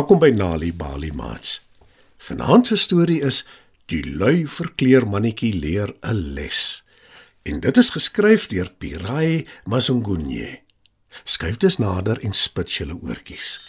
Welkom by Nali Bali Mats. Vanaand se storie is Die lui verkleer mannetjie leer 'n les. En dit is geskryf deur Pirai Masongunye. Skryf dus nader en spit julle oortjies.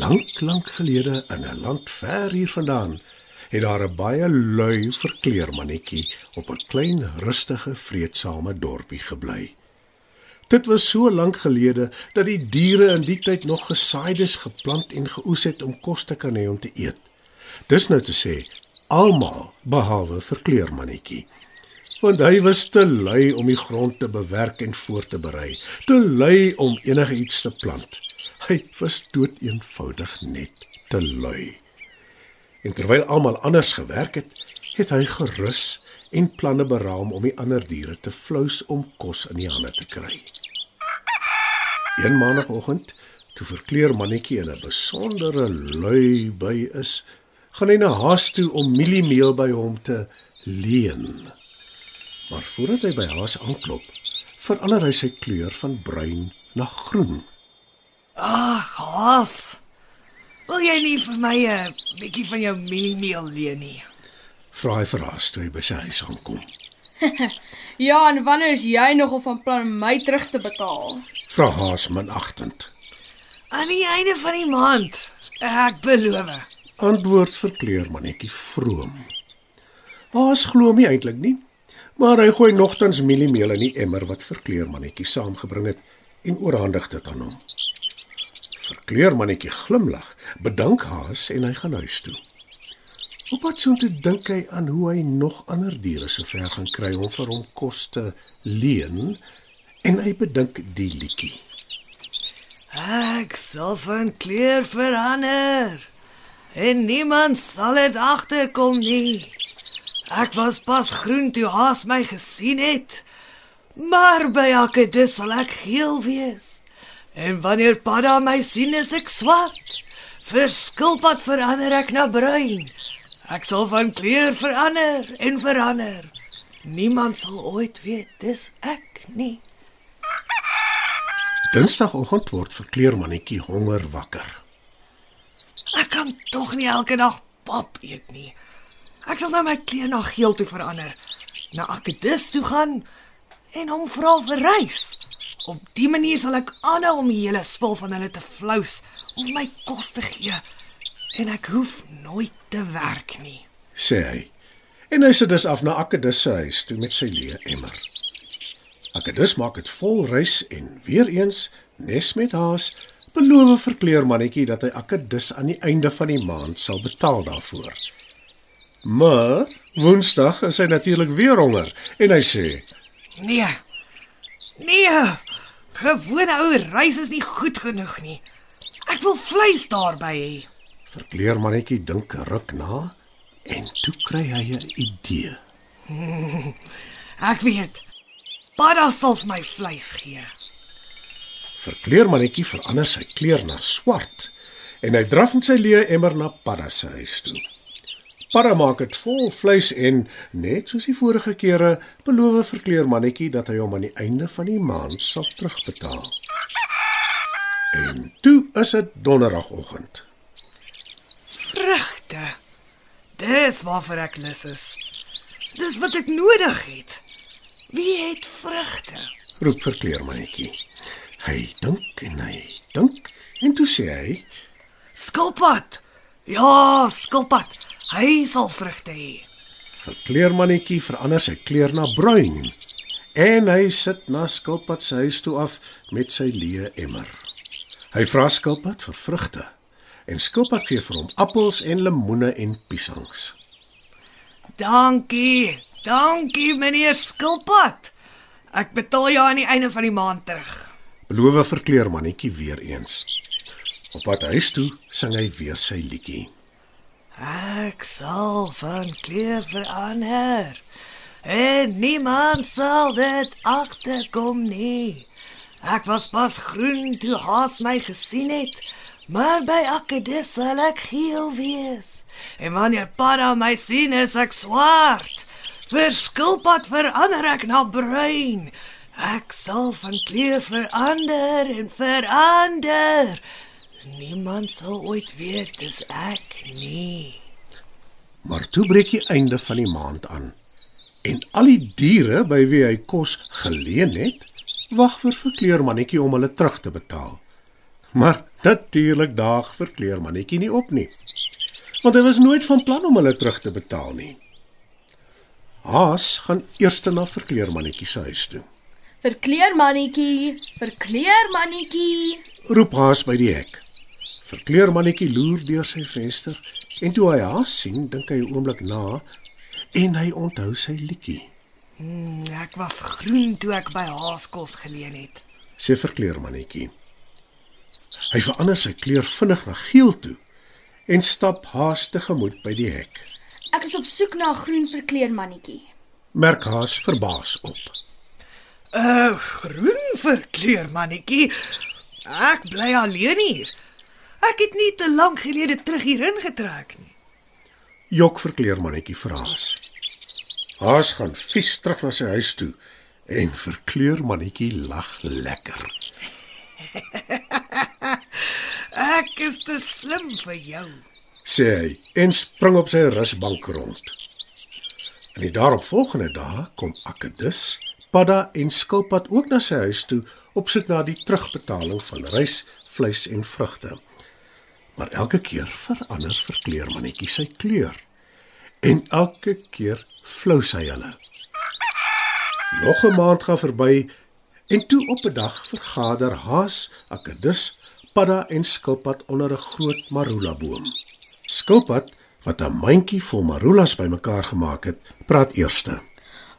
Lank, lank gelede in 'n land ver hier vandaan, het daar 'n baie lui verkleer mannetjie op 'n klein, rustige, vreedsame dorpie gebly. Dit was so lank gelede dat die diere in die tyd nog gesaaides geplant en geoes het om kos te kan hê om te eet. Dis nou te sê almal behalwe verkleermannetjie. Want hy was te lui om die grond te bewerk en voor te berei, te lui om enigiets te plant. Hy was dood eenvoudig net te lui. En terwyl almal anders gewerk het, het hy gerus en planne beraam om die ander diere te flous om kos in die hande te kry. Een maandagooggend, toe verkleur mannetjie in 'n besondere lui by is, gaan hy na Haas toe om mieliemeel by hom te leen. Maar voordat hy by Haas aanklop, verander hy sy kleur van bruin na groen. Ag, Haas. Wil jy nie vir my 'n bietjie van jou mieliemeel leen nie? Vra hy verras toe hy by sy huis aankom. Ja, en wanneer is jy nogal van plan om my terug te betaal? Vra Haas minagtend. Aan die einde van die maand. Ek beloof. Antwoord verkleur mannetjie vroom. Haas glo my eintlik nie, maar hy gooi nogtans mieliemeel in die emmer wat verkleur mannetjie saamgebring het en oorhandig dit aan hom. Verkleur mannetjie glimlag, bedank Haas en hy gaan huis toe. Op pad soontoe dink hy aan hoe hy nog ander diere sover gaan kry om vir hom kos te leen en hy bedink die liedjie. Ek sal van kleur verander. En niemand sal dit agterkom nie. Ek was pas groen toe Haas my gesien het. Maar by Akedus sal ek geel wees. En wanneer Padda my sien, is ek swart. Vir skilpad verander ek na bruin. Ek sal van kleur verander en verander. Niemand sal ooit weet dis ek nie. Dinsdagoggend word verkleermannetjie honger wakker. Ek kan tog nie elke dag pap eet nie. Ek sal nou my kleur na geel toe verander. Na Akedus toe gaan en hom vra vir reis. Op die manier sal ek aanhou om die hele spul van hulle te flous om my kos te gee. En ek hoef nooit te werk nie. sê hy. En hy sit dus af na Akedus se huis toe met sy leë emmer. Akedus maak dit vol rys en weer eens nes met haas beloof verkleermannetjie dat hy Akedus aan die einde van die maand sal betaal daarvoor. Maar Woensdag is hy natuurlik weer honger en hy sê: Nee. Nee. Gewone ou rys is nie goed genoeg nie. Ek wil vleis daarby hê. "Verkleermannetjie dink 'n ruk na en toe kry hy 'n idee. Ek weet. Padda sal vir my vleis gee. Verkleermannetjie verander sy kleur na swart en hy draf met sy leë emmer na Padda se huis toe. Padda maak dit vol vleis en net soos die vorige kere beloof verkleermannetjie dat hy hom aan die einde van die maand sal terugbetaal. En toe is dit donderdagoggend. Vrugte. Dis waarvoor ek lus is. Dis wat ek nodig het. Wie het vrugte? roep verkleermannetjie. Hy dink en hy dink en toe sê hy: Skilpad. Ja, skilpad. Hy sal vrugte hê. Verkleermannetjie verander sy kleur na bruin en hy sit na skilpad se huis toe af met sy leë emmer. Hy vra skilpad vir vrugte en skilpad gee vir hom appels en lemoene en piesangs. Dankie. Dankie meneer skilpad. Ek betaal jou aan die einde van die maand terug. Beloof verkleermannetjie weer eens. Op pad huis toe sing hy weer sy liedjie. Ek sal van kleur verander. En niemand sal dit agterkom nie. Ek was pas groen toe Haas my gesien het, maar by Akedus sal ek geel wees. En wanneer Padda my sien, is ek swart. Vir skilpad verander ek na bruin. Ek sal van kleur verander en verander. Niemand sal ooit weet dis ek nie. Maar toe breek die einde van die maand aan. En al die diere by wie hy kos geleen het, wag vir verkleermannetjie om hulle terug te betaal. Maar natuurlik daag verkleermannetjie nie op nie. Want hy was nooit van plan om hulle terug te betaal nie. Haas gaan eers na verkleermannetjie se huis toe. Verkleermannetjie, verkleermannetjie. Roep Haas by die hek. Verkleermannetjie loer deur sy venster en toe hy Haas sien, dink hy 'n oomblik na en hy onthou sy liedjie. Hmm, ek was groen toe ek by Haaskos geleen het. Sê verkleermannetjie. Hy verander sy kleur vinnig na geel toe en stap Haas tegemoet by die hek. Ek is op soek na 'n groen verkleermannetjie. Merk Haas verbaas op. 'n uh, Groen verkleur mannetjie. Ek bly alleen hier. Ek het nie te lank gelede terug hierin getrek nie. Jok verkleermannetjie vir Haas. Haas gaan vies terug na sy huis toe en verkleermannetjie lag lekker. Ek is te slim vir jou. sê hy en spring op sy rusbank rond. In die daaropvolgende dae kom Akedus, Padda en Skilpad ook na sy huis toe op soek na die terugbetaling van rys, vleis en vrugte. Maar elke keer verander verkleermannetjie sy kleur. En elke keer flou sy hulle. Nog 'n maand gaan verby en toe op 'n dag vergader Haas, Akedus, Padda en Skilpad onder 'n groot marula boom. Skilpad, wat 'n mandjie vol marulas bymekaar gemaak het, praat eerste.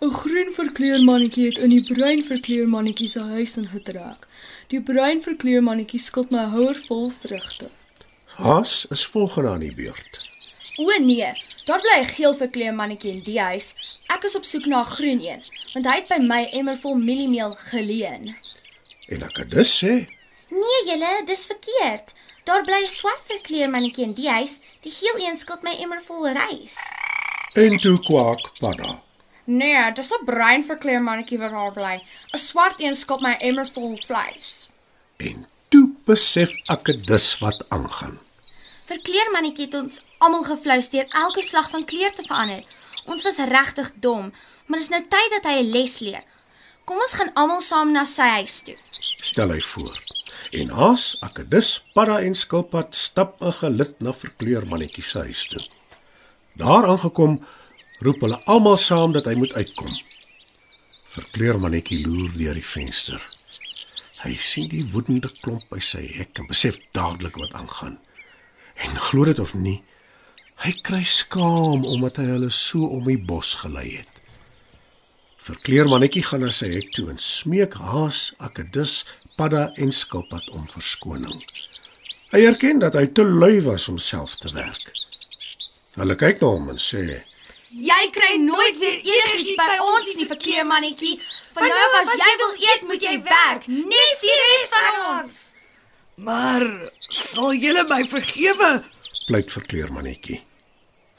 'n Groen verkleermannetjie het in die bruin verkleermannetjie se huis ingetrek. Die bruin verkleermannetjie skuld my 'n houer vol vrugte. Haas is volgende aan die beurt. O nee, daar bly 'n geel verkleermannetjie in die huis. Ek is op soek na 'n groen een, want hy het by my emmer vol mieliemeel geleen. En Akedus sê, Nee julle, dis verkeerd. Daar bly 'n swart verkleermannetjie in die huis. Die geel een skuld my emmer vol rys. en toe kwak Padda. Nee, dis 'n bruin verkleermannetjie wat daar bly. 'n Swart een skuld my emmer vol vleis. En toe besef Akedus wat aangaan. Verkleermannetjie het ons almal geflous deur elke slag van kleur te verander. Ons was regtig dom, maar dis nou tyd dat hy 'n les leer. Kom ons gaan almal saam na sy huis toe. Stel hy voor. En Haas, Akedus, Padda en Skilpad stap 'n gelid na verkleermannetjie se huis toe. Daar aangekom, roep hulle almal saam dat hy moet uitkom. Verkleermannetjie loer deur die venster. Hy sien die woedende klomp by sy hek en besef dadelik wat aangaan. En glo dit of nie, hy kry skaam omdat hy hulle so om die bos gelei het. Verkleermannetjie gaan na sy hek toe en smeek Haas, Akedus, Padda en Skilpad om verskoning. Hy erken dat hy te lui was om self te werk. Hulle kyk na hom en sê: Jy kry nooit weer enigiets by ons nie, verkleermannetjie. Van nou af as jy wil eet, moet jy werk, nes die res van ons. Maar sal julle my vergewe? pleit verkleermannetjie.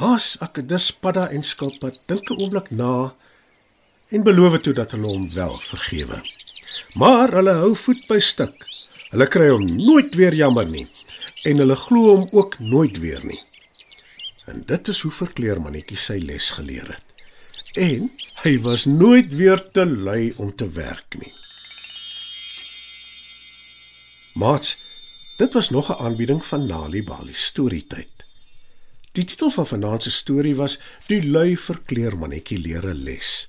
Haas, Akedus, Padda en Skilpad dink 'n oomblik na en beloof toe dat hulle hom wel vergewe. Maar hulle hou voet by stuk. Hulle kry hom nooit weer jammer nie en hulle glo hom ook nooit weer nie. En dit is hoe verkleermannetjie sy les geleer het. En hy was nooit weer te lui om te werk nie. Mats, dit was nog 'n aanbieding van Nali Bali Storytyd. Die titel van vanaand se storie was Die lui verkleermannetjie leer 'n les.